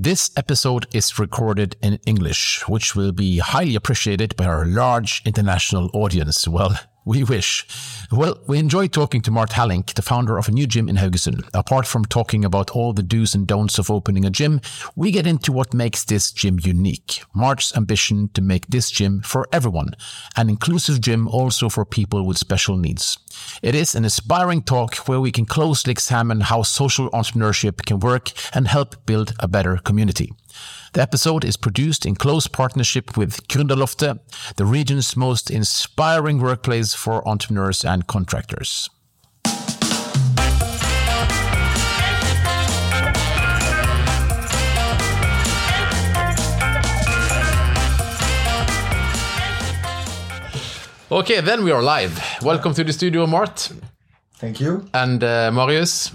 This episode is recorded in English, which will be highly appreciated by our large international audience. Well, we wish. Well, we enjoyed talking to Mart Hallink, the founder of a new gym in Haugesund. Apart from talking about all the do's and don'ts of opening a gym, we get into what makes this gym unique. Mart's ambition to make this gym for everyone, an inclusive gym also for people with special needs. It is an inspiring talk where we can closely examine how social entrepreneurship can work and help build a better community. The episode is produced in close partnership with Gründerloftet, the region's most inspiring workplace for entrepreneurs and contractors. Okay, then we are live. Welcome to the studio, Mart Thank you. and uh, Marius.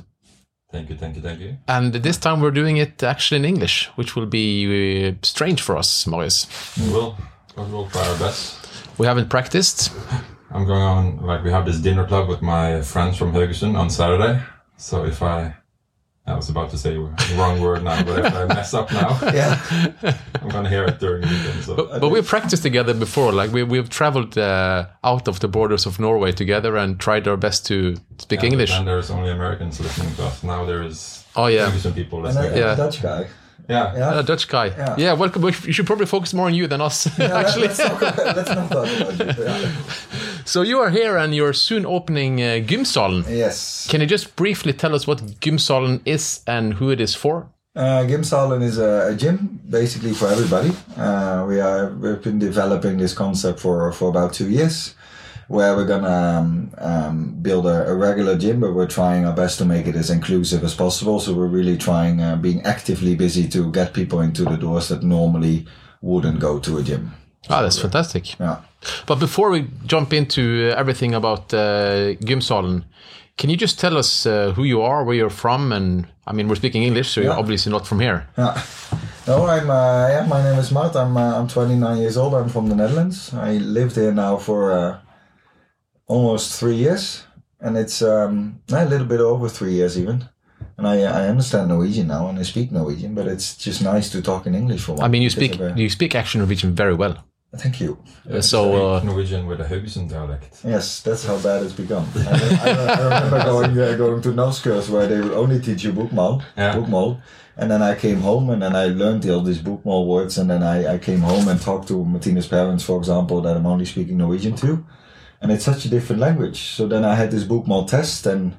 Thank you, thank you, thank you. And this time we're doing it actually in English, which will be uh, strange for us, Marius. We will, we will try our best. We haven't practiced. I'm going on, like, we have this dinner club with my friends from Haugesund on Saturday. So if I, I was about to say the wrong word now, but if I mess up now, Yeah. I'm going to hear it during the weekend. So But, but we've practiced together before. Like we, we've traveled uh, out of the borders of Norway together and tried our best to speak Yeah, English. And there's only Americans listening to us. Now there's Oh, yeah. Haugesund people And listening. a, Yeah. a Dutch guy. Yeah. Yeah. A Dutch guy. Yeah. Yeah. welcome. You should probably focus more on you than us, Yeah, actually. Let's, talk let's not talk about it. Yeah. So you are here and you're soon opening uh, Gymsalen. Yes. Can you just briefly tell us what Gymsalen is and who it is for? Uh, Gymsalen is a, a gym basically for everybody. Uh, we are we've been developing this concept for for about two years, where we're gonna um, um, build a, a regular gym, but we're trying our best to make it as inclusive as possible. So we're really trying, uh, being actively busy to get people into the doors that normally wouldn't go to a gym. Ah, that's fantastic. Yeah. But before we jump into uh, everything about uh, Gymsalen, can you just tell us uh, who you are, where you're from, and I mean we're speaking English, so you're obviously not from here. Yeah. No, I'm. Uh, yeah, my name is Mart. I'm. Uh, I'm 29 years old. I'm from the Netherlands. I lived here now for uh, almost three years, and it's um, a little bit over three years even. And I, I understand Norwegian now, and I speak Norwegian. But it's just nice to talk in English for once. I mean, you speak of, uh, you speak actually Norwegian very well. Thank you. Uh, so uh, Norwegian with a Haugesund dialect. Yes, that's how bad it's become. I, I, I remember going uh, going to norskkurs where they will only teach you bokmål, Yeah. bokmål, and then I came home and then I learned all these bokmål words, and then I, I came home and talked to Martina's parents, for example, that I'm only speaking Norwegian to, and it's such a different language. So then I had this bokmål test, and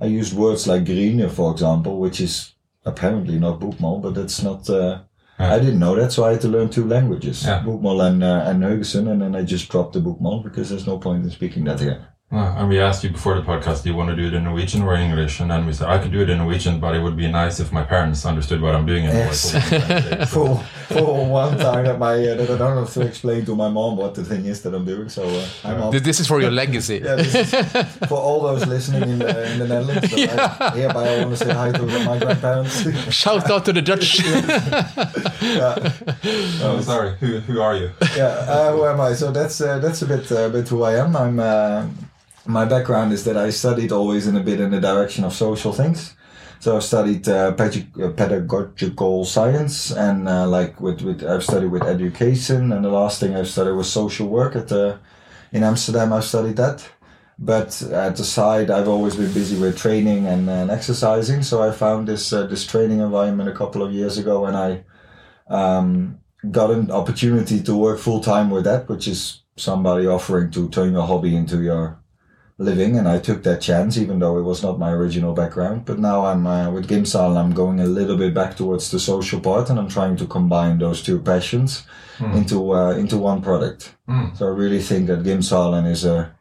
I used words like grine, for example, which is apparently not bokmål, but that's not. Uh, Yeah. I didn't know that, so I had to learn two languages, Yeah. bokmål and uh, and Haugesund, and then I just dropped the bokmål because there's no point in speaking that again. Uh, and we asked you before the podcast, do you want to do it in Norwegian or English? And then we said, I could do it in Norwegian, but it would be nice if my parents understood what I'm doing in Yes. For for one time that my uh, that I don't have to explain to my mom what the thing is that I'm doing. So uh, I'm off. this is for your legacy. Yeah, this is for all those listening in the, in the Netherlands. But I, hereby, I want to say hi to my grandparents. Shout out to the Dutch. yeah, oh, sorry. Who, who are you? yeah. Uh, who am I? So that's uh, that's a bit uh, bit who I am. I'm. Uh, my background is that I studied always in a bit in the direction of social things. So I've studied uh, uh, pedagogical science and uh, like with, with I've studied with education and the last thing I've studied was social work at the in Amsterdam. I've studied that, but at the side I've always been busy with training and, and exercising. So I found this uh, this training environment a couple of years ago, and I um, got an opportunity to work full time with that, which is somebody offering to turn your hobby into your living, and I took that chance, even though it was not my original background. But now I'm uh, with Gymsal, I'm going a little bit back towards the social part, and I'm trying to combine those two passions into uh, into one product. Mm. So I really think that Gymsalen is a,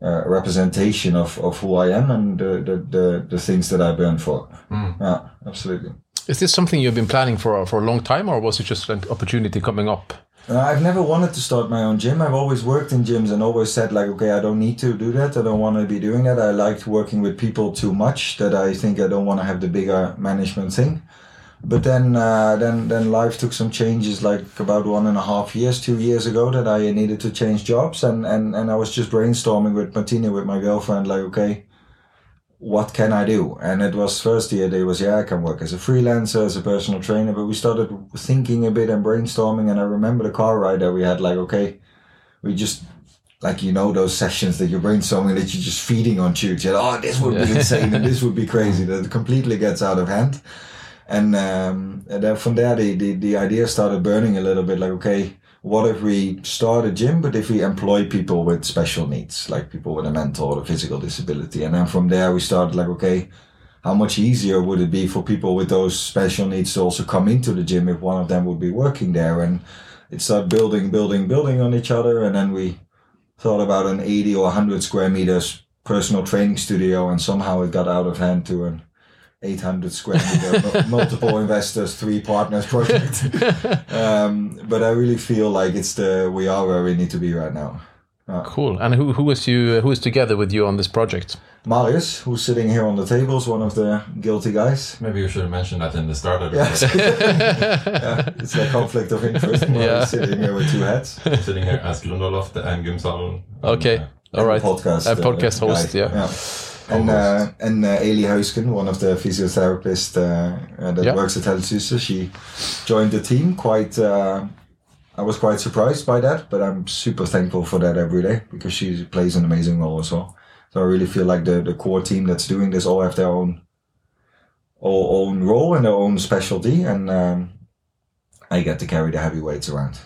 a representation of, of who I am and the, the, the, the things that I burn for. Mm. Yeah, absolutely. Is this something you've been planning for for a long time, or was it just an opportunity coming up? Uh, I've never wanted to start my own gym. I've always worked in gyms and always said like, okay, I don't need to do that. I don't want to be doing that. I liked working with people too much that I think I don't want to have the bigger management thing. But then, uh, then, then life took some changes. Like about one and a half years, two years ago, that I needed to change jobs, and and and I was just brainstorming with Martina, with my girlfriend, like, okay, what can I do? And it was first year it was yeah I can work as a freelancer as a personal trainer, but we started thinking a bit and brainstorming. And I remember the car ride that we had like okay, we just like you know those sessions that you're brainstorming that you're just feeding on tubes. You're like, oh, this would be insane and this would be crazy. That it completely gets out of hand. And, um, and then from there, the, the, the idea started burning a little bit. Like, okay, what if we start a gym, but if we employ people with special needs, like people with a mental or a physical disability? And then from there, we started like, okay, how much easier would it be for people with those special needs to also come into the gym if one of them would be working there? And it started building, building, building on each other. And then we thought about an 80 or 100 square meters personal training studio, and somehow it got out of hand to an 800 square meter, multiple investors, three partners project. um, but I really feel like it's the we are where we need to be right now. Uh, cool. And who who is you who is together with you on this project? Marius, who's sitting here on the table, is one of the guilty guys. Maybe you should have mentioned that in the start of the yeah. yeah, it's a conflict of interest. Marius yeah. sitting here with two hats. I'm sitting here as Gründerloft and Gymsalen. Okay. And, uh, All right. Podcast. A podcast uh, host. Yeah. yeah. And uh, and uh, Eli Huisken, one of the physiotherapists uh, that yep. works at Helsuse, she joined the team. Quite, uh, I was quite surprised by that, but I'm super thankful for that every day because she plays an amazing role as well. So I really feel like the the core team that's doing this all have their own, all own role and their own specialty, and um, I get to carry the heavy weights around.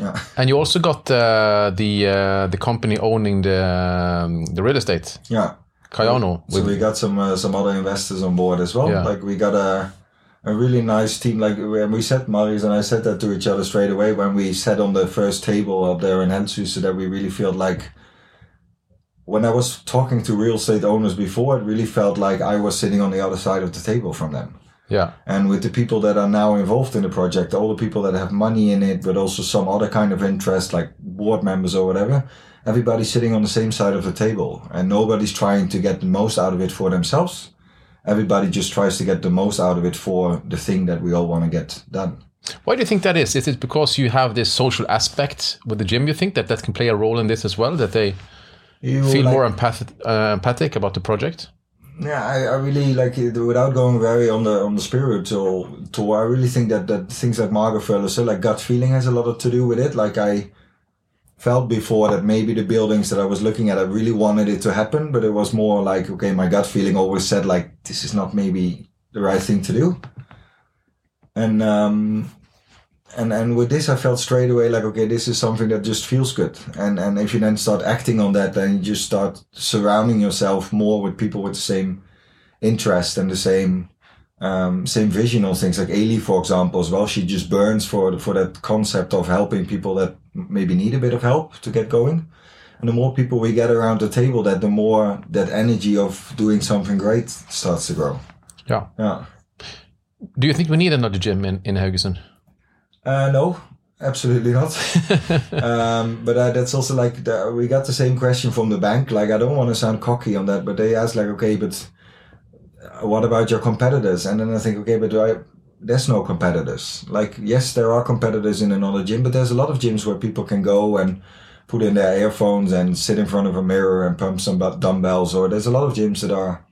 Yeah. And you also got uh, the uh, the company owning the um, the real estate. Yeah. Kayano. So we got some uh, some other investors on board as well. Yeah. Like we got a a really nice team. Like when we said Marius and I said that to each other straight away when we sat on the first table up there in Helsuse, so that we really felt like when I was talking to real estate owners before, it really felt like I was sitting on the other side of the table from them. Yeah. And with the people that are now involved in the project, all the people that have money in it, but also some other kind of interest, like board members or whatever, everybody's sitting on the same side of the table and nobody's trying to get the most out of it for themselves. Everybody just tries to get the most out of it for the thing that we all want to get done. Why do you think that is? Is it because you have this social aspect with the gym? You think that that can play a role in this as well? That they you feel like, more empath- uh, empathic about the project? Yeah, I, I really like it without going very on the on the spiritual tour. I really think that that things like Margot so like gut feeling has a lot to do with it. Like I felt before that maybe the buildings that I was looking at, I really wanted it to happen, but it was more like, okay, my gut feeling always said like, this is not maybe the right thing to do. And, um, and, and with this, I felt straight away like, okay, this is something that just feels good. And, and if you then start acting on that, then you just start surrounding yourself more with people with the same interest and the same, um, same vision on things like Ailey, for example, as well. She just burns for for that concept of helping people that maybe need a bit of help to get going. And the more people we get around the table, that the more that energy of doing something great starts to grow. Yeah. Yeah. Do you think we need another gym in in Haugesund? Uh, no, absolutely not. um, but uh, that's also like the, we got the same question from the bank. Like I don't want to sound cocky on that, but they asked like, okay, but what about your competitors? And then I think, okay, but do I, there's no competitors. Like, yes, there are competitors in another gym, but there's a lot of gyms where people can go and put in their earphones and sit in front of a mirror and pump some dumbbells. Or there's a lot of gyms that are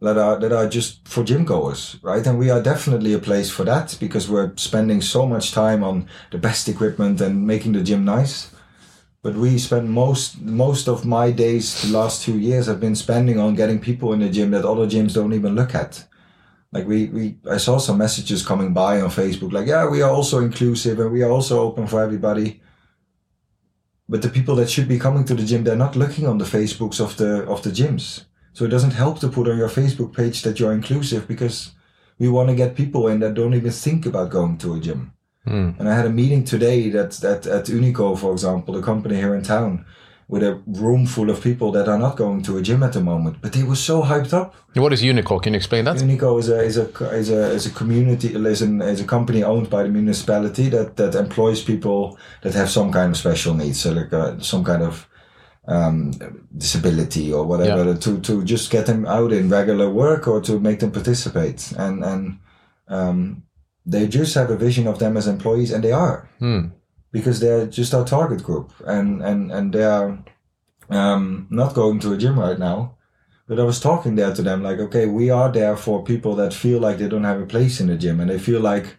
that are that are just for gym goers, right? And we are definitely a place for that because we're spending so much time on the best equipment and making the gym nice. But we spend most most of my days the last two years have been spending on getting people in the gym that other gyms don't even look at. Like we, we I saw some messages coming by on Facebook like, yeah, we are also inclusive and we are also open for everybody. But the people that should be coming to the gym, they're not looking on the Facebooks of the of the gyms. So it doesn't help to put on your Facebook page that you're inclusive because we want to get people in that don't even think about going to a gym. Mm. And I had a meeting today that, that at Unico, for example, the company here in town, with a room full of people that are not going to a gym at the moment, but they were so hyped up. What is Unico? Can you explain that? Unico is a is a is a is a community is, an, is a company owned by the municipality that that employs people that have some kind of special needs, so like uh, some kind of um, disability or whatever, yeah. to to just get them out in regular work or to make them participate and and um, they just have a vision of them as employees, and they are hmm. because they're just our target group, and and and they are um, not going to a gym right now, But I was talking there to them like, okay, we are there for people that feel like they don't have a place in the gym and they feel like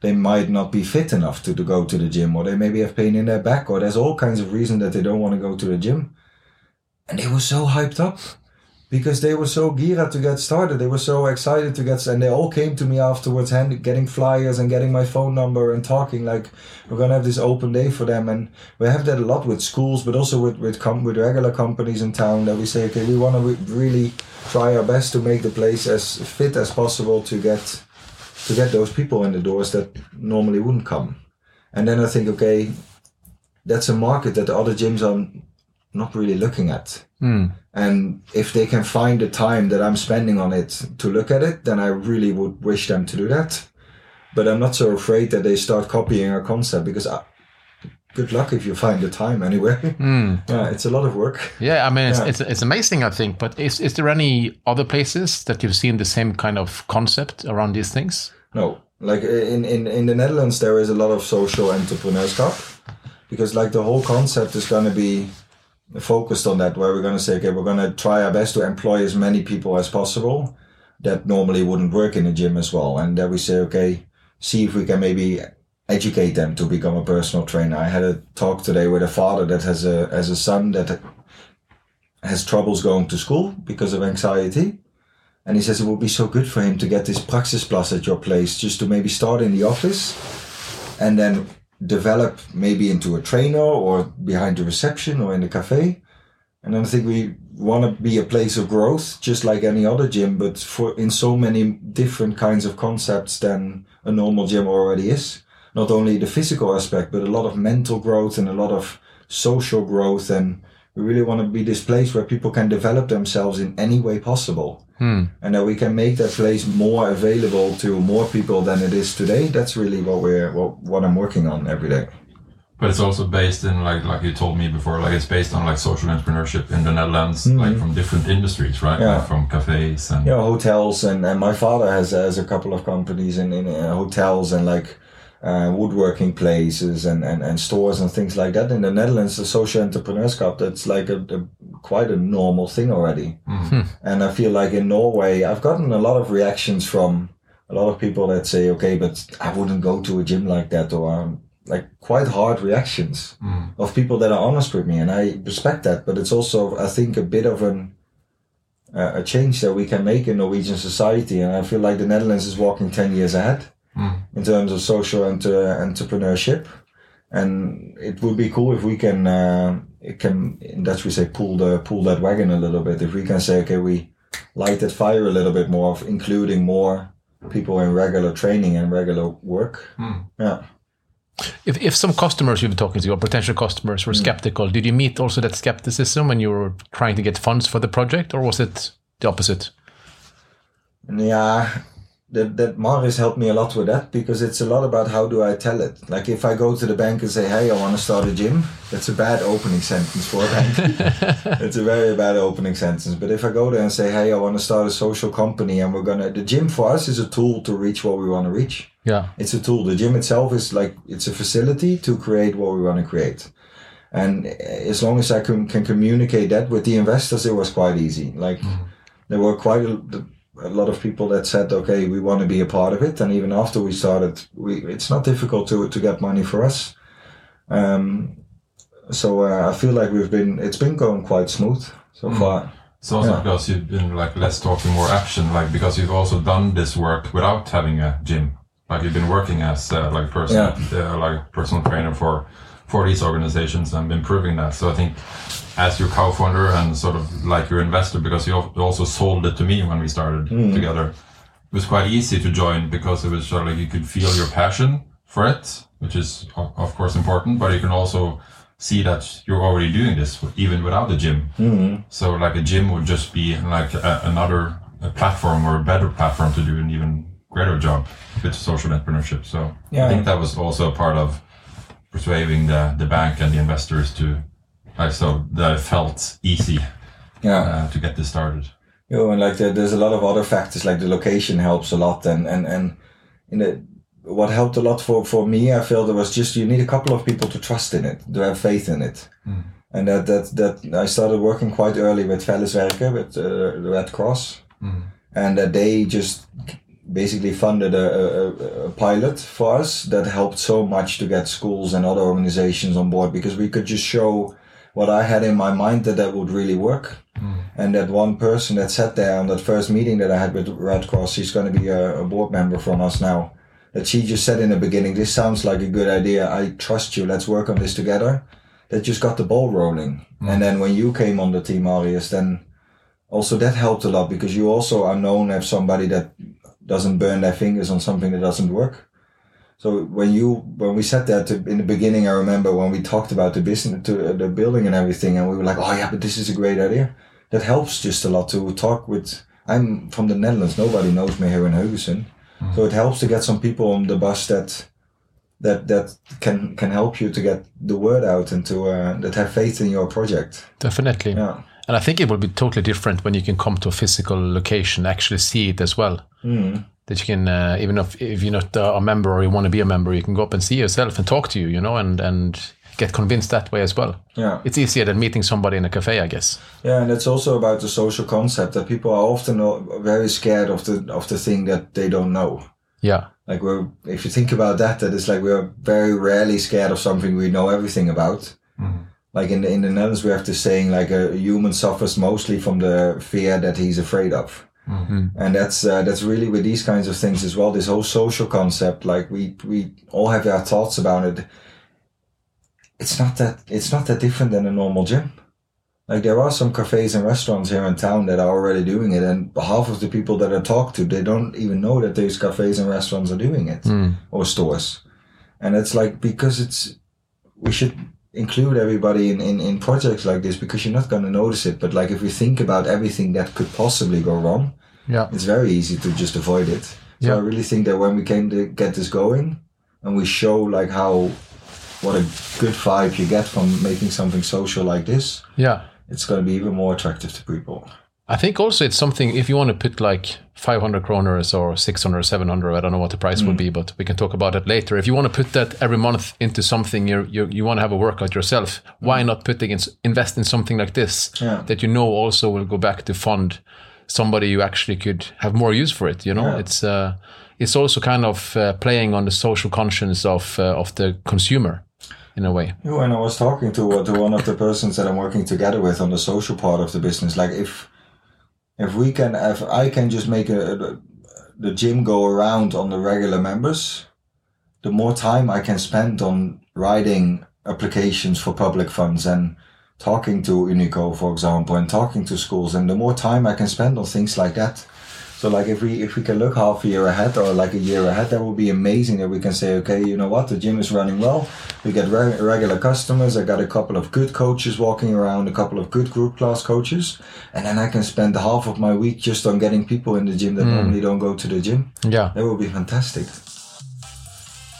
they might not be fit enough to, to go to the gym or they maybe have pain in their back or there's all kinds of reasons that they don't want to go to the gym. And they were so hyped up because they were so geared to get started. They were so excited to get, and they all came to me afterwards, hand, getting flyers and getting my phone number and talking like we're gonna have this open day for them. And we have that a lot with schools, but also with with com- with regular companies in town that we say, okay, we want to re- really try our best to make the place as fit as possible to get to get those people in the doors that normally wouldn't come. And then I think, okay, that's a market that the other gyms are not really looking at. Hmm. And if they can find the time that I'm spending on it to look at it, then I really would wish them to do that. But I'm not so afraid that they start copying our concept because I, good luck if you find the time anyway. Hmm. Yeah, it's a lot of work. Yeah, I mean, it's, Yeah. it's, it's amazing, I think. But is, is there any other places that you've seen the same kind of concept around these things? No, like in, in, in the Netherlands, there is a lot of social entrepreneurship because like the whole concept is going to be focused on that, where we're going to say, okay, we're going to try our best to employ as many people as possible that normally wouldn't work in a gym as well. And then we say, okay, see if we can maybe educate them to become a personal trainer. I had a talk today with a father that has a, has a son that has troubles going to school because of anxiety. And he says it would be so good for him to get this praksisplass at your place, just to maybe start in the office and then develop maybe into a trainer or behind the reception or in the cafe. And I think we want to be a place of growth, just like any other gym, but for in so many different kinds of concepts than a normal gym already is. Not only the physical aspect, but a lot of mental growth and a lot of social growth. And we really want to be this place where people can develop themselves in any way possible and that we can make that place more available to more people than it is today. That's really what we're what, what I'm working on every day. But it's also based in like like you told me before, like it's based on like social entrepreneurship in the Netherlands, like from different industries, right? Yeah. Like from cafes and You know, hotels and, and my father has has a couple of companies in in uh, hotels and like. Uh, woodworking places and, and, and stores and things like that in the Netherlands, the social entrepreneurship that's like a, a quite a normal thing already. And I feel like in Norway, I've gotten a lot of reactions from a lot of people that say, okay, but I wouldn't go to a gym like that, or um, like quite hard reactions of people that are honest with me. And I respect that, but it's also, I think, a bit of an, uh, a change that we can make in Norwegian society. And I feel like the Netherlands is walking 10 years ahead Hmm. in terms of social and entrepreneurship. And it would be cool if we can, uh, it can, in Dutch we say, pull the pull that wagon a little bit. If we can say, okay, we light that fire a little bit more, of including more people in regular training and regular work. Hmm. Yeah. If, if some customers you've been talking to or potential customers were hmm. skeptical, did you meet also that skepticism when you were trying to get funds for the project, or was it the opposite? Yeah, that that Marius helped me a lot with that because it's a lot about how do I tell it. Like if I go to the bank and say, "Hey, I want to start a gym," that's a bad opening sentence for a bank. it's a very bad opening sentence. But if I go there and say, "Hey, I want to start a social company," and we're gonna, the gym for us is a tool to reach what we want to reach. Yeah. It's a tool. The gym itself is like it's a facility to create what we want to create. And as long as I can, can communicate that with the investors, it was quite easy. Like mm-hmm. there were quite a, a lot of people that said, "Okay, we want to be a part of it." And even after we started, we it's not difficult to to get money for us. Um, so uh, I feel like we've been it's been going quite smooth so far. It's also Yeah. because you've been like less talking, more action, like because you've also done this work without having a gym. Like you've been working as uh, like personal, uh, like personal trainer for for these organizations and been proving that. So I think as your co-founder and sort of like your investor, because you also sold it to me when we started mm. together, it was quite easy to join because it was sort of like you could feel your passion for it, which is of course important, but you can also see that you're already doing this even without the gym. Mm-hmm. So like a gym would just be like a, another a platform or a better platform to do an even greater job with social entrepreneurship. So Yeah. I think that was also a part of persuading the, the bank and the investors to like so that it felt easy Yeah. uh, to get this started. You know, and like there, there's a lot of other factors, like the location helps a lot, and and and in the what helped a lot for for me, I felt it was just you need a couple of people to trust in it, to have faith in it, and that that that I started working quite early with Felleswerken with uh, the Red Cross, and that they just basically funded a, a, a pilot for us that helped so much to get schools and other organizations on board because we could just show what I had in my mind that that would really work. Hmm. And that one person that sat there on that first meeting that I had with Red Cross, she's going to be a, a board member from us now. That she just said in the beginning, this sounds like a good idea. I trust you. Let's work on this together. That just got the ball rolling. Hmm. And then when you came on the team, Marius, then also that helped a lot because you also are known as somebody that doesn't burn their fingers on something that doesn't work. So when you when we said that to, in the beginning, I remember when we talked about the business, to uh, the building and everything, and we were like, "Oh yeah, but this is a great idea." That helps just a lot to talk with. I'm from the Netherlands. Nobody knows me here in Haugesund, so it helps to get some people on the bus that that that can can help you to get the word out and to uh, that have faith in your project. Definitely. Yeah. And I think it will be totally different when you can come to a physical location, actually see it as well. That you can, uh, even if, if you're not a member or you want to be a member, you can go up and see yourself and talk to you, you know, and, and get convinced that way as well. Yeah. It's easier than meeting somebody in a cafe, I guess. Yeah, and it's also about the social concept that people are often uh, very scared of the of the thing that they don't know. Yeah. Like we're, if you think about that, that it's like we're very rarely scared of something we know everything about. Like in the in the Netherlands, we have this saying like a human suffers mostly from the fear that he's afraid of, and that's uh, that's really with these kinds of things as well. This whole social concept, like we we all have our thoughts about it. It's not that it's not that different than a normal gym. Like there are some cafes and restaurants here in town that are already doing it, and half of the people that I talk to, they don't even know that these cafes and restaurants are doing it or stores. And it's like because it's we should include everybody in, in, in projects like this because you're not going to notice it. But like if you think about everything that could possibly go wrong, Yeah. it's very easy to just avoid it. So Yeah. I really think that when we came to get this going and we show like how what a good vibe you get from making something social like this, Yeah. it's going to be even more attractive to people. I think also it's something if you want to put like 500 kroners or 600 700 I don't know what the price will be but we can talk about it later. If you want to put that every month into something you you you want to have a workout yourself why not put in, invest in something like this Yeah. that you know also will go back to fund somebody who actually could have more use for it you know? Yeah. it's uh it's also kind of uh, playing on the social conscience of uh, of the consumer in a way. When I was talking to uh, to one of the persons that I'm working together with on the social part of the business, like if if we can, if I can just make a, a- the gym go around on the regular members, the more time I can spend on writing applications for public funds and talking to Unico, for example, and talking to schools, and the more time I can spend on things like that. So like if we if we can look half a year ahead or like a year ahead, that would be amazing. That we can say, okay, you know what, the gym is running well. We get re- regular customers. I got a couple of good coaches walking around, a couple of good group class coaches, and then I can spend half of my week just on getting people in the gym that hmm. normally don't go to the gym. yeah That would be fantastic.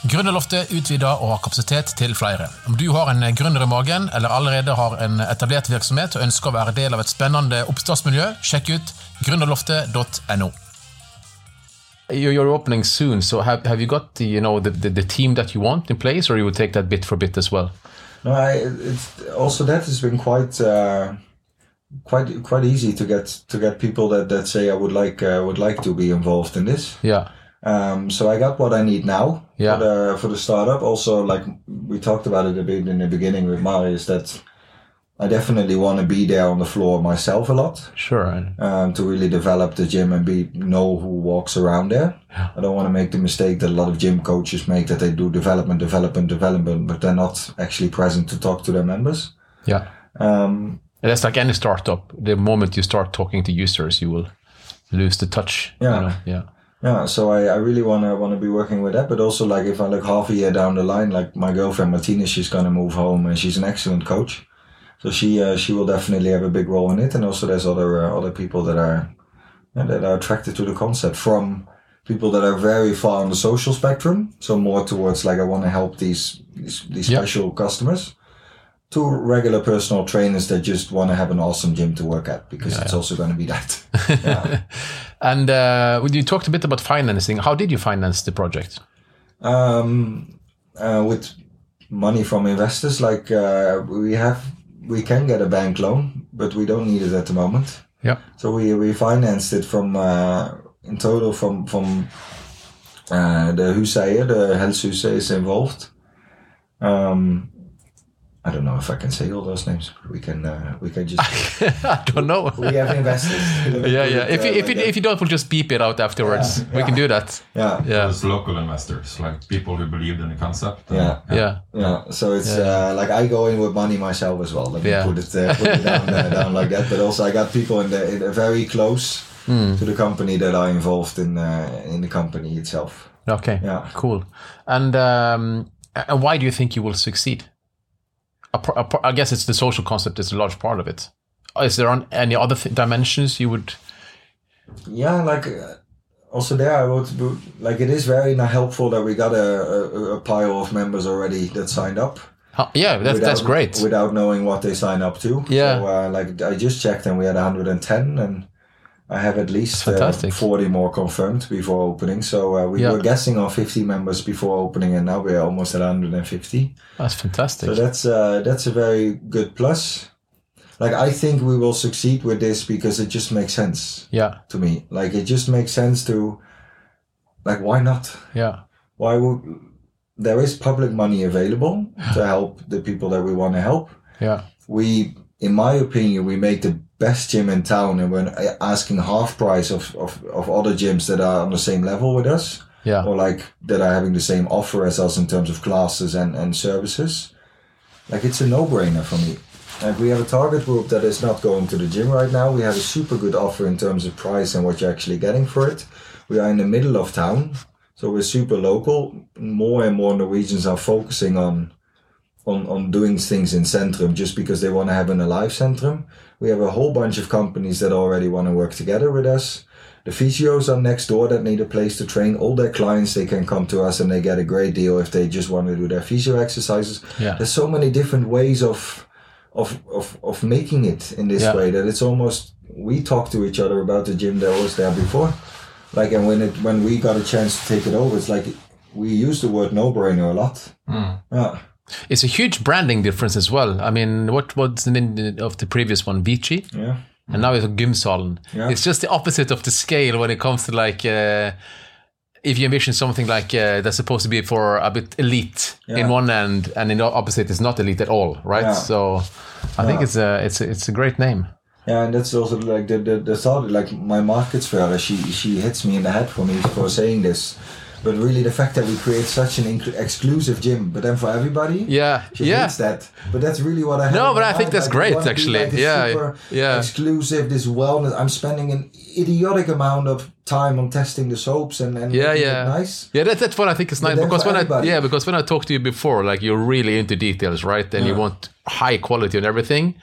Gründerloftet utvider og har kapasitet til flere. Om du har en gründer i magen eller allerede har en etablert virksomhet og ønsker å være del av et spennende oppstartsmiljø, sjekk ut gründerloftet.no. You're, you're opening soon, so have, have you got the, you know, the, the, the team that you want in place, or you will take that bit for bit as well? No, I, it's also that has been quite uh, quite quite easy to get to get people that, that say I would like uh, would like to be involved in this. Yeah, Um, so I got what I need now Yeah. for the for the startup. Also, like we talked about it a bit in the beginning with Marius, that I definitely want to be there on the floor myself a lot sure. um, to really develop the gym and be know who walks around there. I don't want to make the mistake that a lot of gym coaches make that they do development, development, development, but they're not actually present to talk to their members. Yeah. Um, And that's like any startup. The moment you start talking to users, you will lose the touch. you Yeah. know? Yeah. Yeah, so I, I really wanna wanna be working with that, but also like if I look half a year down the line, like my girlfriend Martina, she's gonna move home and she's an excellent coach, so she uh, she will definitely have a big role in it. And also there's other uh, other people that are yeah, that are attracted to the concept from people that are very far on the social spectrum, so more towards like I want to help these these, these Yeah. special customers. To regular personal trainers that just want to have an awesome gym to work at because it's also going to be that. yeah. And uh, you talked a bit about financing, how did you finance the project? Um, uh, with money from investors, like uh, we have, we can get a bank loan, but we don't need it at the moment. Yeah. So we we financed it from uh, in total from from uh, the Huseier, the Helshuset is involved. Um, I don't know if I can say all those names. But we can uh, we can just I don't know. we have investors. yeah, yeah. If you, Uh, if you, like if you don't, we'll just beep it out afterwards. Yeah, We yeah. can do that. yeah, Yeah, Those local investors, like people who believed in the concept. and- Yeah. yeah. Yeah, so it's uh, like I go in with money myself as well. Let me Yeah. put it, uh, put it down, uh, down like that. But also, I got people in the in the very close Hmm. to the company that are involved in uh, in the company itself. Okay. Yeah. Cool. And um, and why do you think you will succeed? A a I guess it's the social concept is a large part of it. Is there on any other th- dimensions you would? Yeah, like uh, also there, I would like it is very not helpful that we got a, a, a pile of members already that signed up. Huh, yeah, that's that's great. Without knowing what they sign up to. Yeah. So, uh, like I just checked and we had 110 and I have at least uh, 40 more confirmed before opening. So uh, we Yeah. were guessing on 50 members before opening and now we're almost at 150. That's fantastic. So that's uh, that's a very good plus. Like I think we will succeed with this because it just makes sense yeah, to me. Like it just makes sense to like why not? yeah, why would there is public money available to help the people that we want to help yeah, we in my opinion we make the best gym in town and we're asking half price of, of, of other gyms that are on the same level with us. Yeah, or like that are having the same offer as us in terms of classes and, and services. Like it's a no-brainer for me. Like we have a target group that is not going to the gym right now. We have a super good offer in terms of price and what you're actually getting for it. We are in the middle of town so we're super local. More and more norwegians are focusing on on, on doing things in Centrum just because they want to have an alive Centrum. We have a whole bunch of companies that already want to work together with us. The physios are next door that need a place to train. All their clients, they can come to us and they get a great deal if they just want to do their physio exercises. Yeah. There's so many different ways of of of, of making it in this Yeah. way that it's almost we talk to each other about the gym that was there before. Like and when it when we got a chance to take it over, it's like we use the word no brainer a lot. Hmm. Yeah. It's a huge branding difference as well. I mean, what was the name of the previous one? Vici, Yeah. and now it's Gymsalen. Yeah. It's just the opposite of the scale when it comes to like. Uh, if you envision something like uh, that's supposed to be for a bit elite in one end, and in the opposite is not elite at all, right? Yeah. So, I think it's a it's a, it's a great name. Yeah, and that's also like the the, the thought. Like my marketsfella, she she hits me in the head for me for saying this, but really the fact that we create such an inc- exclusive gym, but then for everybody, Yeah, she yeah. hates that. But that's really what I. have No, but I think that's Like, great, actually. like Yeah, super yeah. exclusive. This wellness. I'm spending an idiotic amount of time on testing the soaps and and Yeah, yeah. nice. Yeah, that, that's what I think is nice because when I yeah because when I talked to you before, like you're really into details, right? And you want high quality and everything,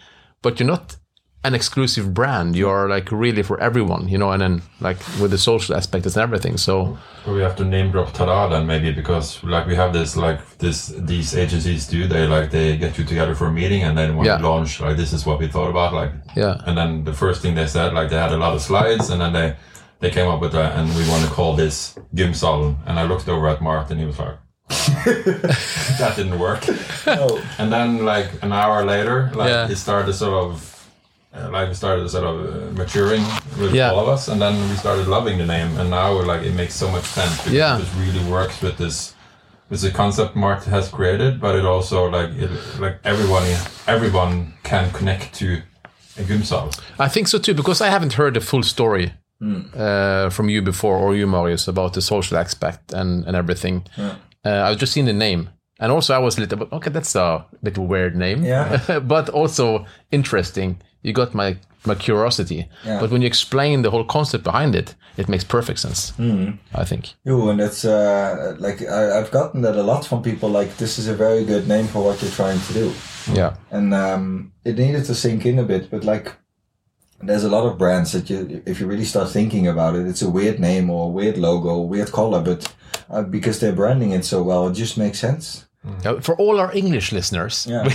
but you're not an exclusive brand. You are like really for everyone, you know. And then like with the social aspect and everything. So So we have to name drop Tada then maybe because like we have this like this these agencies do they like they get you together for a meeting and then when Yeah. we launch like this is what we thought about like yeah, and then the first thing they said like they had a lot of slides and then they they came up with that and we want to call this Gymsalen and I looked over at Mart and he was like that didn't work No. and then like an hour later like Yeah. it started sort of like we started sort of uh, maturing with Yeah. all of us and then we started loving the name and now we're like it makes so much sense because Yeah. it really works with this with the concept Mart has created but it also like it, like everyone everyone can connect to a gymsal I think so too because I haven't heard the full story. Uh, from you before or you Marius about the social aspect and, and everything uh, I've just seen the name and also I was a little bit okay that's a little weird name Yeah. but also interesting. You got my my curiosity, Yeah. but when you explain the whole concept behind it, it makes perfect sense. I think. Yo, and it's uh, like I, I've gotten that a lot from people. Like this is a very good name for what you're trying to do. Yeah, and um, it needed to sink in a bit. But like, there's a lot of brands that you, if you really start thinking about it, it's a weird name or a weird logo, weird color, but uh, because they're branding it so well, it just makes sense. Uh, for all our English listeners, Yeah,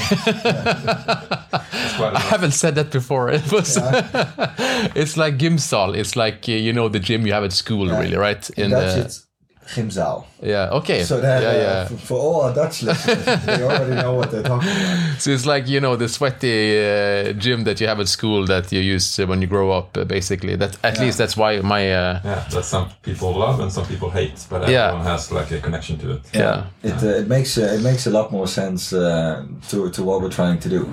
quite haven't said that before. It was, it's like gymsal. It's like uh, you know the gym you have at school, really, right? In Dutch, the it's Gymzaal. Yeah. Okay. So that yeah, uh, yeah. f- for all our Dutch listeners, they already know what they're talking about. So it's like you know the sweaty uh, gym that you have at school that you use uh, when you grow up. Uh, basically, that at Yeah. least that's why my uh, Yeah, that some people love and some people hate, but Yeah. everyone has like a connection to it. yeah. It uh, it makes uh, it makes a lot more sense uh, to to what we're trying to do.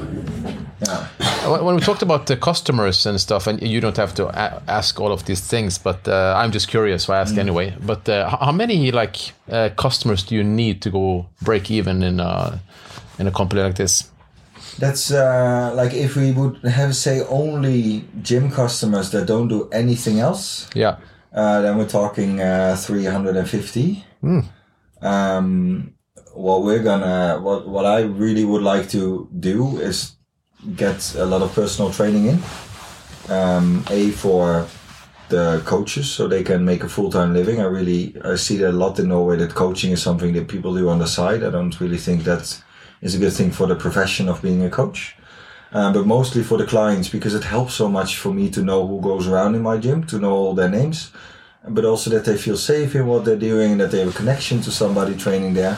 Yeah. When when we talked about the customers and stuff, and you don't have to a- ask all of these things, but uh, I'm just curious, so I ask anyway. But uh, how many like uh, customers do you need to go break even in a in a company like this? That's uh, like if we would have say only gym customers that don't do anything else, Yeah. uh, then we're talking uh, 350. Um, what we're gonna, what what I really would like to do is get a lot of personal training in. Um, a for the coaches so they can make a full-time living. I really I see that a lot in Norway that coaching is something that people do on the side. I don't really think that is a good thing for the profession of being a coach. Um, but mostly for the clients because it helps so much for me to know who goes around in my gym, to know all their names, but also that they feel safe in what they're doing and that they have a connection to somebody training there.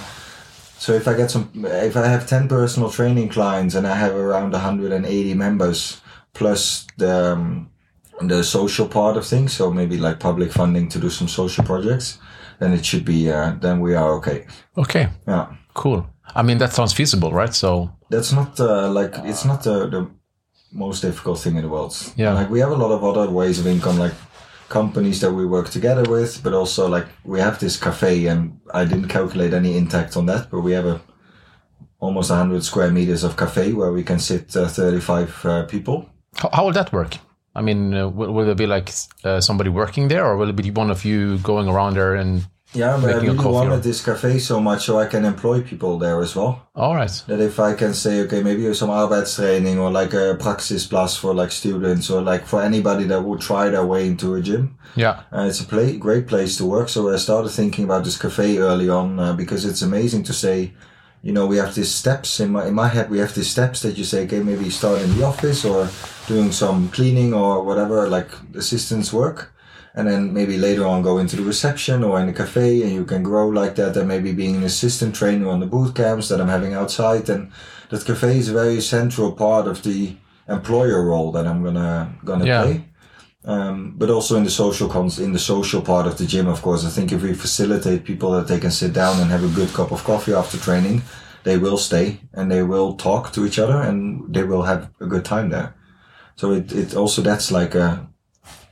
So if I get some, if I have 10 personal training clients and I have around 180 members plus the, um, the social part of things, so maybe like public funding to do some social projects, then it should be, uh, then we are okay. Okay. Yeah. Cool. I mean, that sounds feasible, right? So That's not uh, like, it's not the, the most difficult thing in the world. Yeah. Like we have a lot of other ways of income, like companies that we work together with, but also like we have this cafe and I didn't calculate any impact on that, but we have a almost 100 square meters of cafe where we can sit uh, 35 uh, people. how, how will that work? I mean, uh, will, will there be like uh, somebody working there, or will it be one of you going around there and? Yeah, but I Making a really wanted or- this cafe so much so I can employ people there as well. All right. That if I can say, okay, maybe some arbeidstraining or like a praksisplass for like students or like for anybody that would try their way into a gym. Yeah. Uh, it's a play, great place to work. So I started thinking about this cafe early on uh, because it's amazing to say, you know, we have these steps in my in my head. We have these steps that you say, okay, maybe start in the office or doing some cleaning or whatever, like assistance work, and then maybe later on go into the reception or in the cafe, and you can grow like that. And maybe being an assistant trainer on the boot camps that I'm having outside, and that cafe is a very central part of the employer role that I'm gonna gonna Yeah. play um, but also in the social cons in the social part of the gym of course i think if we facilitate people that they can sit down and have a good cup of coffee after training they will stay and they will talk to each other and they will have a good time there so it, it also that's like a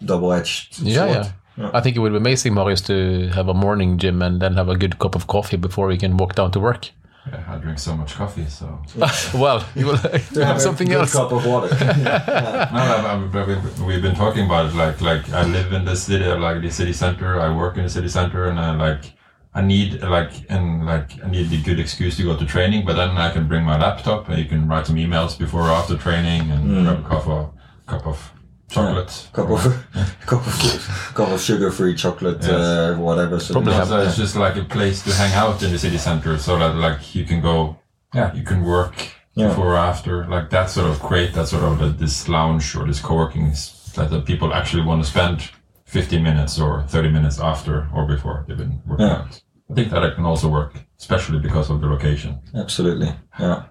double-edged Yeah, sword. yeah. I think it would be amazing, Marius, to have a morning gym and then have a good cup of coffee before we can walk down to work. Yeah, I drink so much coffee, so well, you will To have have a something good else. cup of water no, I've, I've, I've- we've been talking about it. Like, like I live in the city, like the city center. I work in the city center, and I like, I need like, and like, I need a good excuse to go to training. But then I can bring my laptop, and you can write some emails before or after training, and mm. grab a cup of cup of chocolate. cup of cup of cup of sugar-free chocolate Yes. uh, whatever so Probably the- have- it's just like a place to hang out in the city center, so that like you can go, yeah, you can work Yeah. before or after, like that sort of create that sort of uh, this lounge or this co-working s- that the people actually want to spend 15 minutes or 30 minutes after or before they've been working Yeah. out. I think that it can also work, especially because of the location. absolutely yeah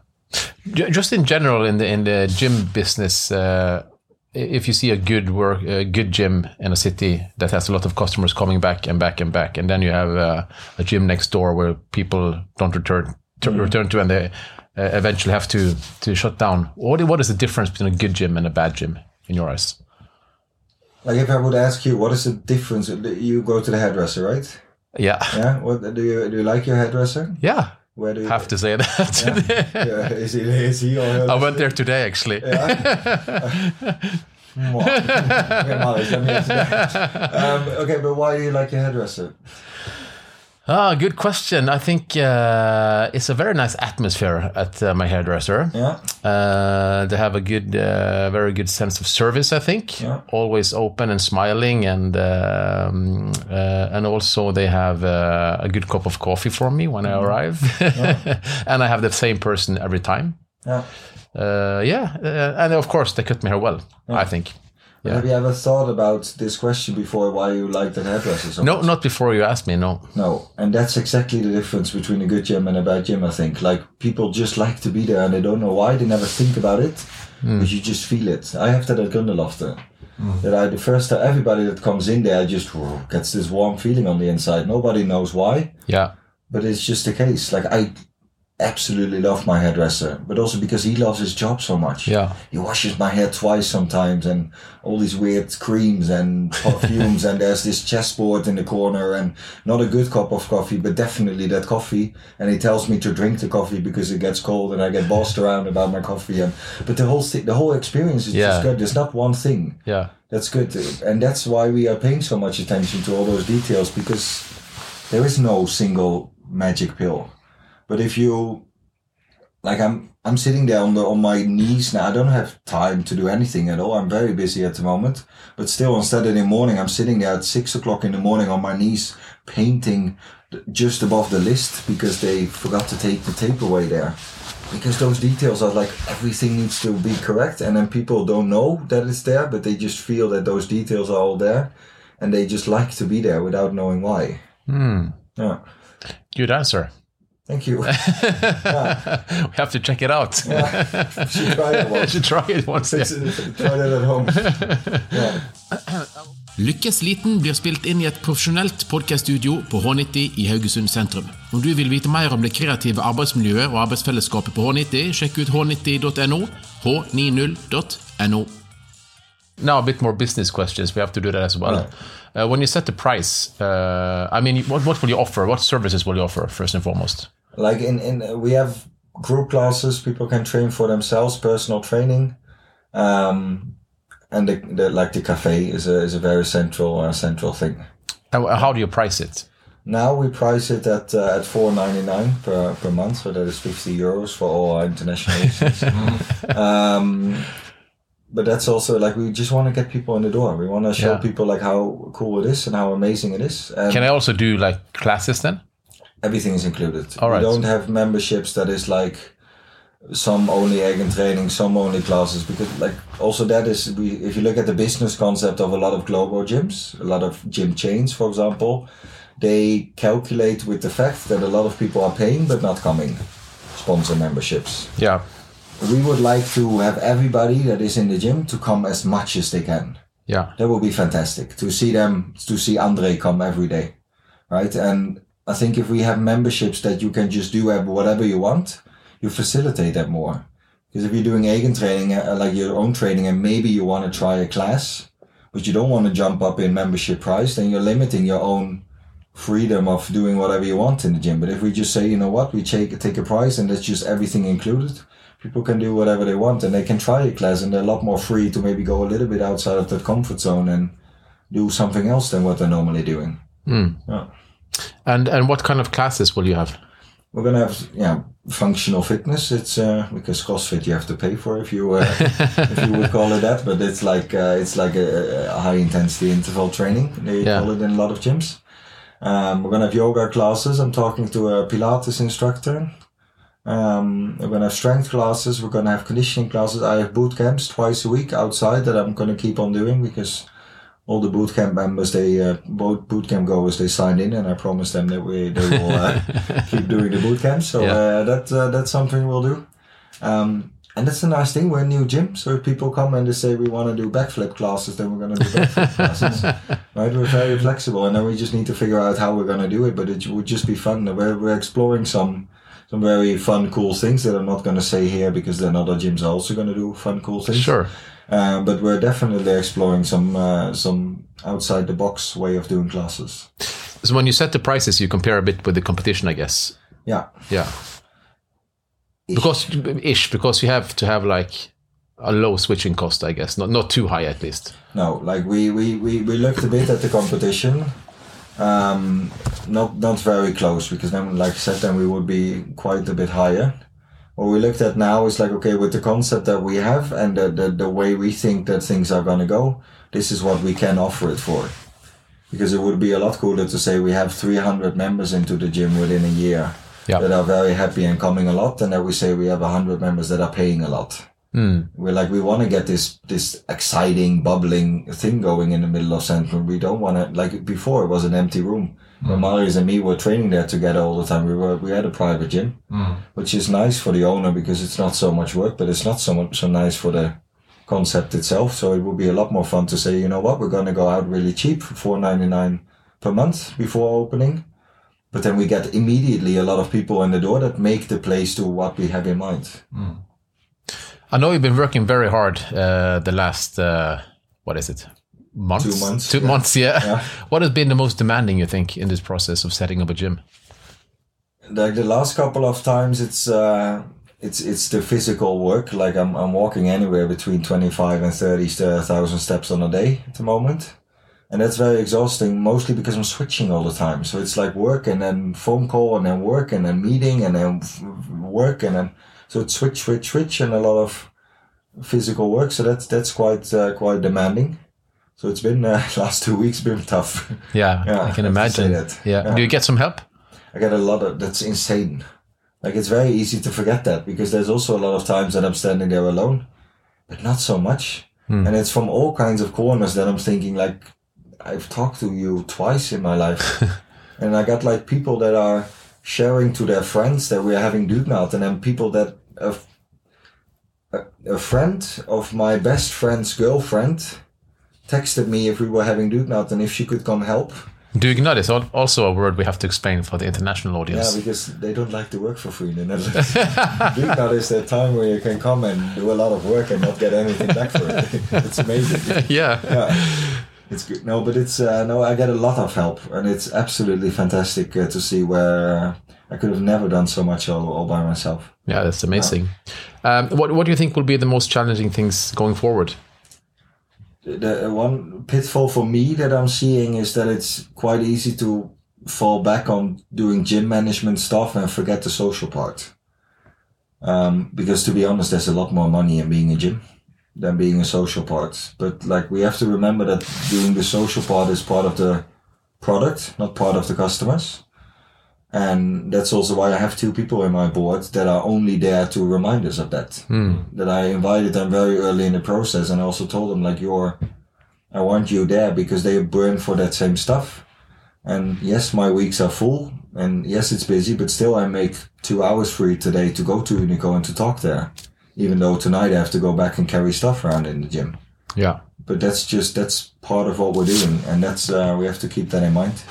Just in general, in the in the gym business, uh, if you see a good work, a good gym in a city that has a lot of customers coming back and back and back, and then you have uh, a gym next door where people don't return to, return to, and they uh, eventually have to to shut down. What what is the difference between a good gym and a bad gym in your eyes? like if i would ask you what is the difference you go to the hairdresser right Yeah, Yeah. What do you do? You like your hairdresser? yeah, Where do you have to say that. Yeah, is he? Is he? Or I went there today actually. okay, Marius, let me answer that. Um, okay, but why do you like your hairdresser? Ah, good question. I think uh, it's a very nice atmosphere at uh, my hairdresser. Yeah. Uh, they have a good, uh, very good sense of service. I think Yeah. always open and smiling, and um, uh, and also they have uh, a good cup of coffee for me when I arrive, and I have the same person every time. Yeah. Uh, yeah, uh, and of course they cut my hair well. I think. Yeah. Have you ever thought about this question before? Why you like that hairdresser so No, much? not before you asked me. No. No, and that's exactly the difference between a good gym and a bad gym. I think like people just like to be there and they don't know why. They never think about it, hmm. but you just feel it. I have that at Gründerloftet. Hmm. That I the first time everybody that comes in there just whoa, gets this warm feeling on the inside. Nobody knows why, Yeah. but it's just the case. Like I absolutely love my hairdresser, but also because he loves his job so much. Yeah. He washes my hair twice sometimes and all these weird creams and perfumes and there's this chessboard in the corner and not a good cup of coffee, but definitely that coffee. And he tells me to drink the coffee because it gets cold and I get bossed around about my coffee. And, but the whole thing, the whole experience is Yeah. just good. There's not one thing. Yeah. That's good. And that's why we are paying so much attention to all those details because there is no single magic pill. But if you like I'm I'm sitting there on the on my knees now. I don't have time to do anything at all. I'm very busy at the moment. But still on Saturday morning I'm sitting there at six o'clock in the morning on my knees painting just above the list because they forgot to take the tape away there. Because those details are like everything needs to be correct and then people don't know that it's there, but they just feel that those details are all there and they just like to be there without knowing why. Hmm. Yeah. Good answer. Thank you. we have to check it out. Should try it once. should try it once. yeah. Try that at home. Yeah. Lykkesliten blir spilt inn i et profesjonelt podkaststudio på H90 i Haugesund sentrum. Om du vil vite mer om det kreative arbeidsmiljøet og arbeidsfellesskapet på H90, sjekk ut h90.no. h90.no. Now a bit more business questions. We have to do that as well. Uh, when you set the price, uh, I mean, what, what will you offer? What services will you offer first and foremost? Like in in we have group classes. People can train for themselves, personal training, um, and the, the like the cafe is a is a very central uh, central thing. And how do you price it? Now we price it at uh, at four ninety nine per per month, so that is fifty euros for all our international um, but that's also like we just want to get people in the door. We want to show Yeah. people like how cool it is and how amazing it is. And Can I also do like classes then? Everything is included. All right. We don't have memberships that is like some only Eigen training, some only classes because like also that is we if you look at the business concept of a lot of global gyms, a lot of gym chains, for example, they calculate with the fact that a lot of people are paying but not coming. Sponsor memberships. Yeah. We would like to have everybody that is in the gym to come as much as they can. Yeah. That would be fantastic to see them, to see Andre come every day, right? And I think if we have memberships that you can just do whatever you want, you facilitate that more. Because if you're doing Eigen training, uh, like your own training, and maybe you want to try a class, but you don't want to jump up in membership price, then you're limiting your own freedom of doing whatever you want in the gym. But if we just say, you know what, we take take a price and that's just everything included, people can do whatever they want and they can try a class and they're a lot more free to maybe go a little bit outside of that comfort zone and do something else than what they're normally doing. Yeah. And and what kind of classes will you have? We're gonna have yeah functional fitness. It's uh, because CrossFit you have to pay for if you uh, if you would call it that, but it's like uh, it's like a, a high intensity interval training. They Yeah. call it in a lot of gyms. Um, we're gonna have yoga classes. I'm talking to a Pilates instructor. Um, we're gonna have strength classes. We're gonna have conditioning classes. I have boot camps twice a week outside that I'm gonna keep on doing because all the boot camp members, they uh, both boot camp goers, they signed in, and I promised them that we they will uh, keep doing the boot camp. So Yeah. uh, that uh, that's something we'll do. Um, and that's a nice thing. We're a new gym, so if people come and they say we want to do backflip classes, then we're going to do backflip classes. Right? We're very flexible, and then we just need to figure out how we're going to do it. But it would just be fun. We're we're exploring some some very fun, cool things that I'm not going to say here because then other gyms are also going to do fun, cool things. Sure. Um, but we're definitely exploring some uh, some outside the box way of doing classes. So when you set the prices, you compare a bit with the competition, I guess. Yeah. Yeah. Because ish, because you have to have like a low switching cost, I guess. Not not too high at least. No, like we, we, we, we looked a bit at the competition. Um, not not very close because then, like I said, then we would be quite a bit higher. What we looked at now is like okay, with the concept that we have and the the, the way we think that things are gonna go, this is what we can offer it for. Because it would be a lot cooler to say we have 300 members into the gym within a year Yeah. that are very happy and coming a lot, and that we say we have 100 members that are paying a lot. Hmm. We're like we want to get this this exciting, bubbling thing going in the middle of Central. We don't want to like before. It was an empty room. When Marius and me were training there together all the time. We were we had a private gym, which is nice for the owner because it's not so much work, but it's not so much so nice for the concept itself. So it would be a lot more fun to say, you know what, we're gonna go out really cheap for four ninety nine per month before opening. But then we get immediately a lot of people in the door that make the place to what we have in mind. I know you've been working very hard uh, the last, uh, what is it? Months? Two months, Two yeah. months, yeah. Yeah. What has been the most demanding, you think, in this process of setting up a gym? like the last couple of times it's uh it's it's the physical work like i'm, I'm walking anywhere between 25 and 30,000 steps on a day at the moment and that's very exhausting mostly because i'm switching all the time so it's like work and then phone call and then work and then meeting and then work and then so it's switch switch switch and a lot of physical work so that's that's quite uh, quite demanding so it's been uh, last two weeks been tough Yeah, Yeah, I can I have to say imagine. that. Yeah. Yeah. Do you get some help? I get a lot of that's insane. Like it's very easy to forget that because there's also a lot of times that I'm standing there alone, but not so much. And it's from all kinds of corners that I'm thinking like I've talked to you twice in my life, and I got like people that are sharing to their friends that we're having Dugnad, and then people that a, a friend of my best friend's girlfriend texted me if we were having Dugnad and if she could come help. Dugnad is also a word we have to explain for the international audience. Yeah, because they don't like to work for free in the Netherlands. Dugnad is the time where you can come and do a lot of work and not get anything back for it. it's amazing. Yeah. Yeah, it's good. No, but it's uh, no. I get a lot of help, and it's absolutely fantastic uh, to see where I could have never done so much all, all by myself. Yeah, that's amazing. Um, what What do you think will be the most challenging things going forward? The one pitfall for me that I'm seeing is that it's quite easy to fall back on doing gym management stuff and forget the social part. Um, because to be honest, there's a lot more money in being a gym than being a social part. But like we have to remember that doing the social part is part of the product, not part of the customers. And that's also why I have two people in my board that are only there to remind us of that. That I invited them very early in the process and I also told them like you're I want you there because they burn for that same stuff. And yes, my weeks are full and yes, it's busy, but still I make two hours free today to go to Unico and to talk there. Even though tonight I have to go back and carry stuff around in the gym. Yeah. But that's just, that's part of what we're doing. And that's, uh, we have to keep that in mind.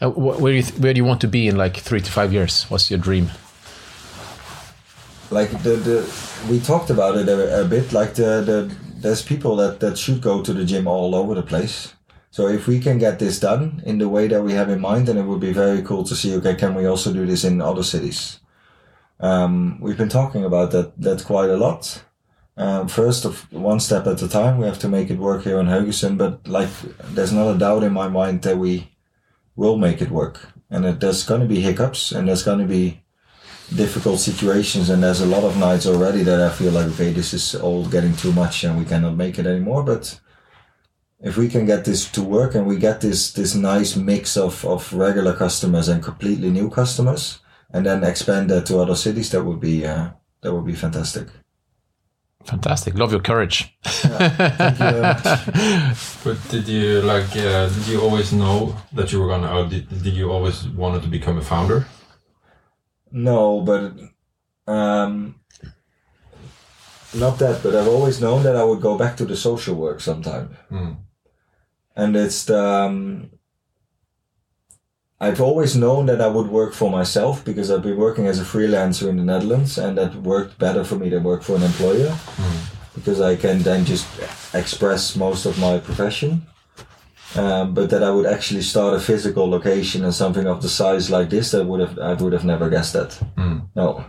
Uh, wh- where do you Where do you want to be in like three to five years? What's your dream? like the, the we talked about it a, a bit like the, the there's people that that should go to the gym all over the place so if we can get this done in the way that we have in mind then it would be very cool to see okay can we also do this in other cities um, we've been talking about that that quite a lot um, first of one step at a time we have to make it work here in Haugesund but like there's not a doubt in my mind that we will make it work. And that there's going to be hiccups and there's going to be difficult situations and there's a lot of nights already that I feel like okay this is all getting too much and we cannot make it anymore. But if we can get this to work and we get this this nice mix of, of regular customers and completely new customers and then expand that to other cities that would be uh, that would be fantastic Fantastic. Love your courage. Thank you. But did you like? Uh, did you always know that you were gonna? Or did, did you always wanted to become a founder? No, but um, not that. But I've always known that I would go back to the social work sometime, Hmm. and it's the. Um, I've always known that I would work for myself because I've been working as a freelancer in the Netherlands, and that worked better for me than work for an employer because I can then just express most of my profession. Um, but that I would actually start a physical location and something of the size like this, that would have I would have never guessed that. No.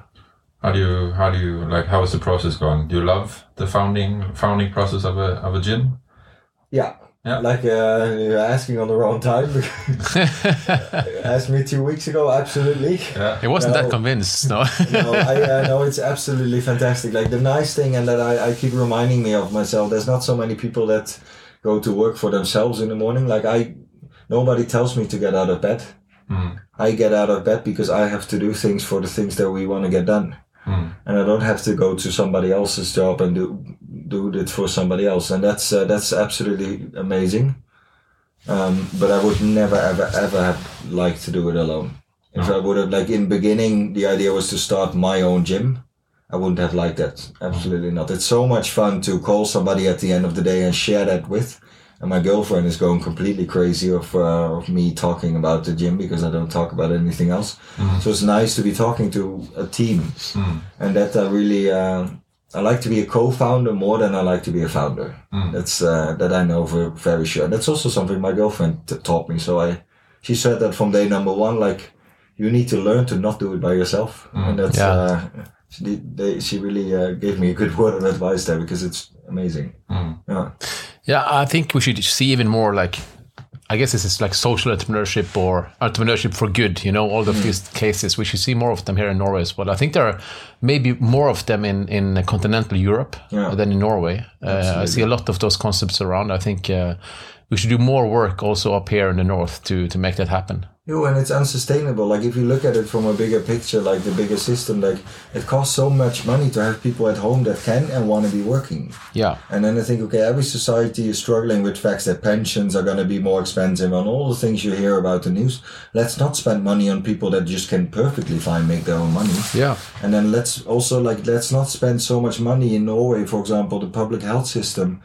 How do you? How do you like? How is the process going? Do you love the founding founding process of a of a gym? Yeah. Yeah. Like uh, you're asking on the wrong time. Asked me two weeks ago. Absolutely. Yeah. He wasn't that convinced. No. no, I uh, no, it's absolutely fantastic. Like the nice thing, and that I, I keep reminding me of myself. There's not so many people that go to work for themselves in the morning. Like I, nobody tells me to get out of bed. Hmm. I get out of bed because I have to do things for the things that we want to get done. and I don't have to go to somebody else's job and do do it for somebody else, and that's uh, that's absolutely amazing. Um, but I would never ever ever have liked to do it alone. If I would have like in beginning, the idea was to start my own gym. I wouldn't have liked that. Absolutely not. It's so much fun to call somebody at the end of the day and share that with. And my girlfriend is going completely crazy of, uh, of me talking about the gym because I don't talk about anything else. So it's nice to be talking to a team, and that I really uh, I like to be a co-founder more than I like to be a founder. That's uh, that I know for very sure. That's also something my girlfriend t- taught me. So I she said that from day number one, like you need to learn to not do it by yourself, and that's Yeah. uh, she, they, she really uh, gave me a good word of advice there because it's amazing. Yeah. Yeah, I think we should see even more like, I guess this is like social entrepreneurship or entrepreneurship for good. You know, all of these cases. We should see more of them here in Norway as well. I think there are maybe more of them in in continental Europe Yeah. than in Norway. Uh, I see a lot of those concepts around. I think uh, we should do more work also up here in the north to to make that happen. No, and it's unsustainable. Like if you look at it from a bigger picture, like the bigger system, like it costs so much money to have people at home that can and want to be working. Yeah, And then I think, okay, every society is struggling with facts that pensions are going to be more expensive and all the things you hear about the news. Let's not spend money on people that just can perfectly fine make their own money. yeah, And then let's also like let's not spend so much money in Norway, for example, the public health system.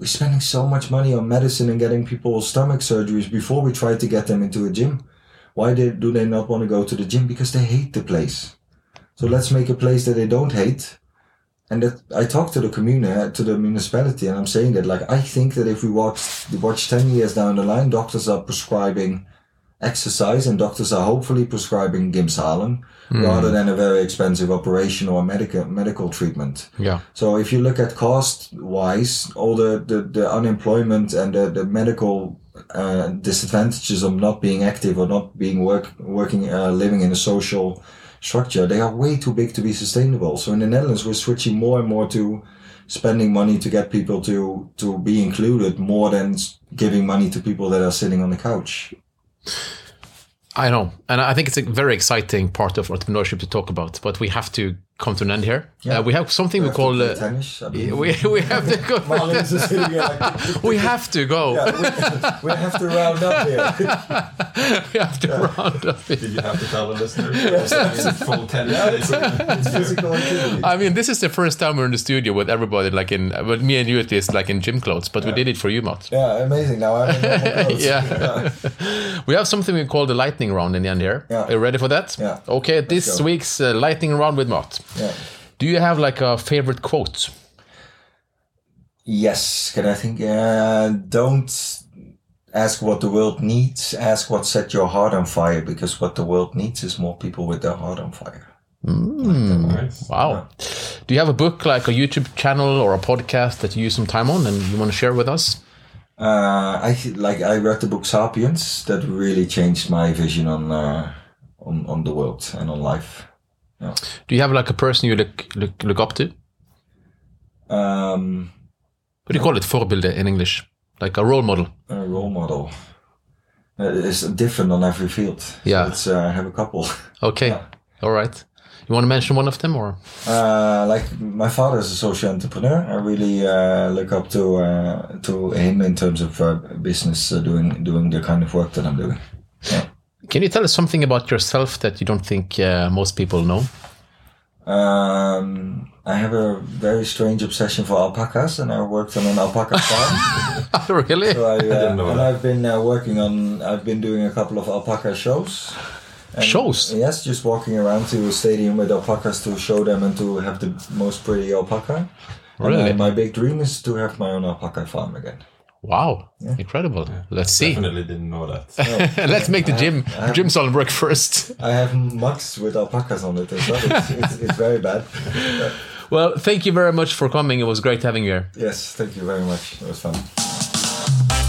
We're spending so much money on medicine and getting people stomach surgeries before we try to get them into a gym. Why they, do they not want to go to the gym? Because they hate the place. So let's make a place that they don't hate. And that I talked to the commune, uh, to the municipality, and I'm saying that like I think that if we watch watch ten years down the line, doctors are prescribing exercise and doctors are hopefully prescribing Gymsalen hmm. rather than a very expensive operation or medical medical treatment. yeah, So if you look at cost wise, all the, the, the unemployment and the, the medical uh, disadvantages of not being active or not being work working uh, living in a social structure, they are way too big to be sustainable. So in the Netherlands, we're switching more and more to spending money to get people to to be included more than giving money to people that are sitting on the couch. I know, and I think it's a very exciting part of entrepreneurship to talk about. But we have to come to an end here. Uh, we have something we Have call. Uh, tennis. I mean, we, we have to go. Marlins is sitting here like, we have to go. we, we have to round up here. we have to round up. Here. Did you have to tell the listener? It's full tennis. It's physical activity. I mean, this is the first time we're in the studio with everybody, like in, with me and you at least, like in gym clothes. But we did it for you, Mart. Yeah, amazing. Now I'm in normal clothes. Yeah. We have something we call the lightning round in the end here. Yeah. Are you ready for that? Yeah. Okay, this go. week's uh, lightning round with Mart. Yeah. Do you have like a favorite quote? Yes. Can I think? Uh, don't ask what the world needs. Ask what set your heart on fire. Because what the world needs is more people with their heart on fire. Nice. Wow. Do you have a book, like a YouTube channel or a podcast that you use some time on and you want to share with us? Uh, I like. I read the book *Sapiens*. That really changed my vision on uh, on on the world and on life. Do you have like a person you look look, look up to? Um, What do you call it? Forbilde in English, like a role model. a role model. Uh, It's different on every field. So Yeah. it's, uh, I have a couple. Okay, all right. You want to mention one of them, or Uh, like my father is a social entrepreneur. I really uh, look up to uh, to him in terms of uh, business, uh, doing doing the kind of work that I'm doing. Can you tell us something about yourself that you don't think uh, most people know? Um, I have a very strange obsession for alpacas, and I worked on an alpaca farm. really? So I, uh, didn't know and that. I've been uh, working on. I've been doing a couple of alpaca shows. And Shows? Yes, just walking around to a stadium with alpacas to show them and to have the most pretty alpaca. And, Really? uh, my big dream is to have my own alpaca farm again. Wow, incredible. Let's see. Definitely didn't know that. Let's make the gym Gymsal work first. I have mugs with alpacas on it as well. It's, it's, it's very bad. Well, thank you very much for coming. It was great having you here. Yes, thank you very much. It was fun.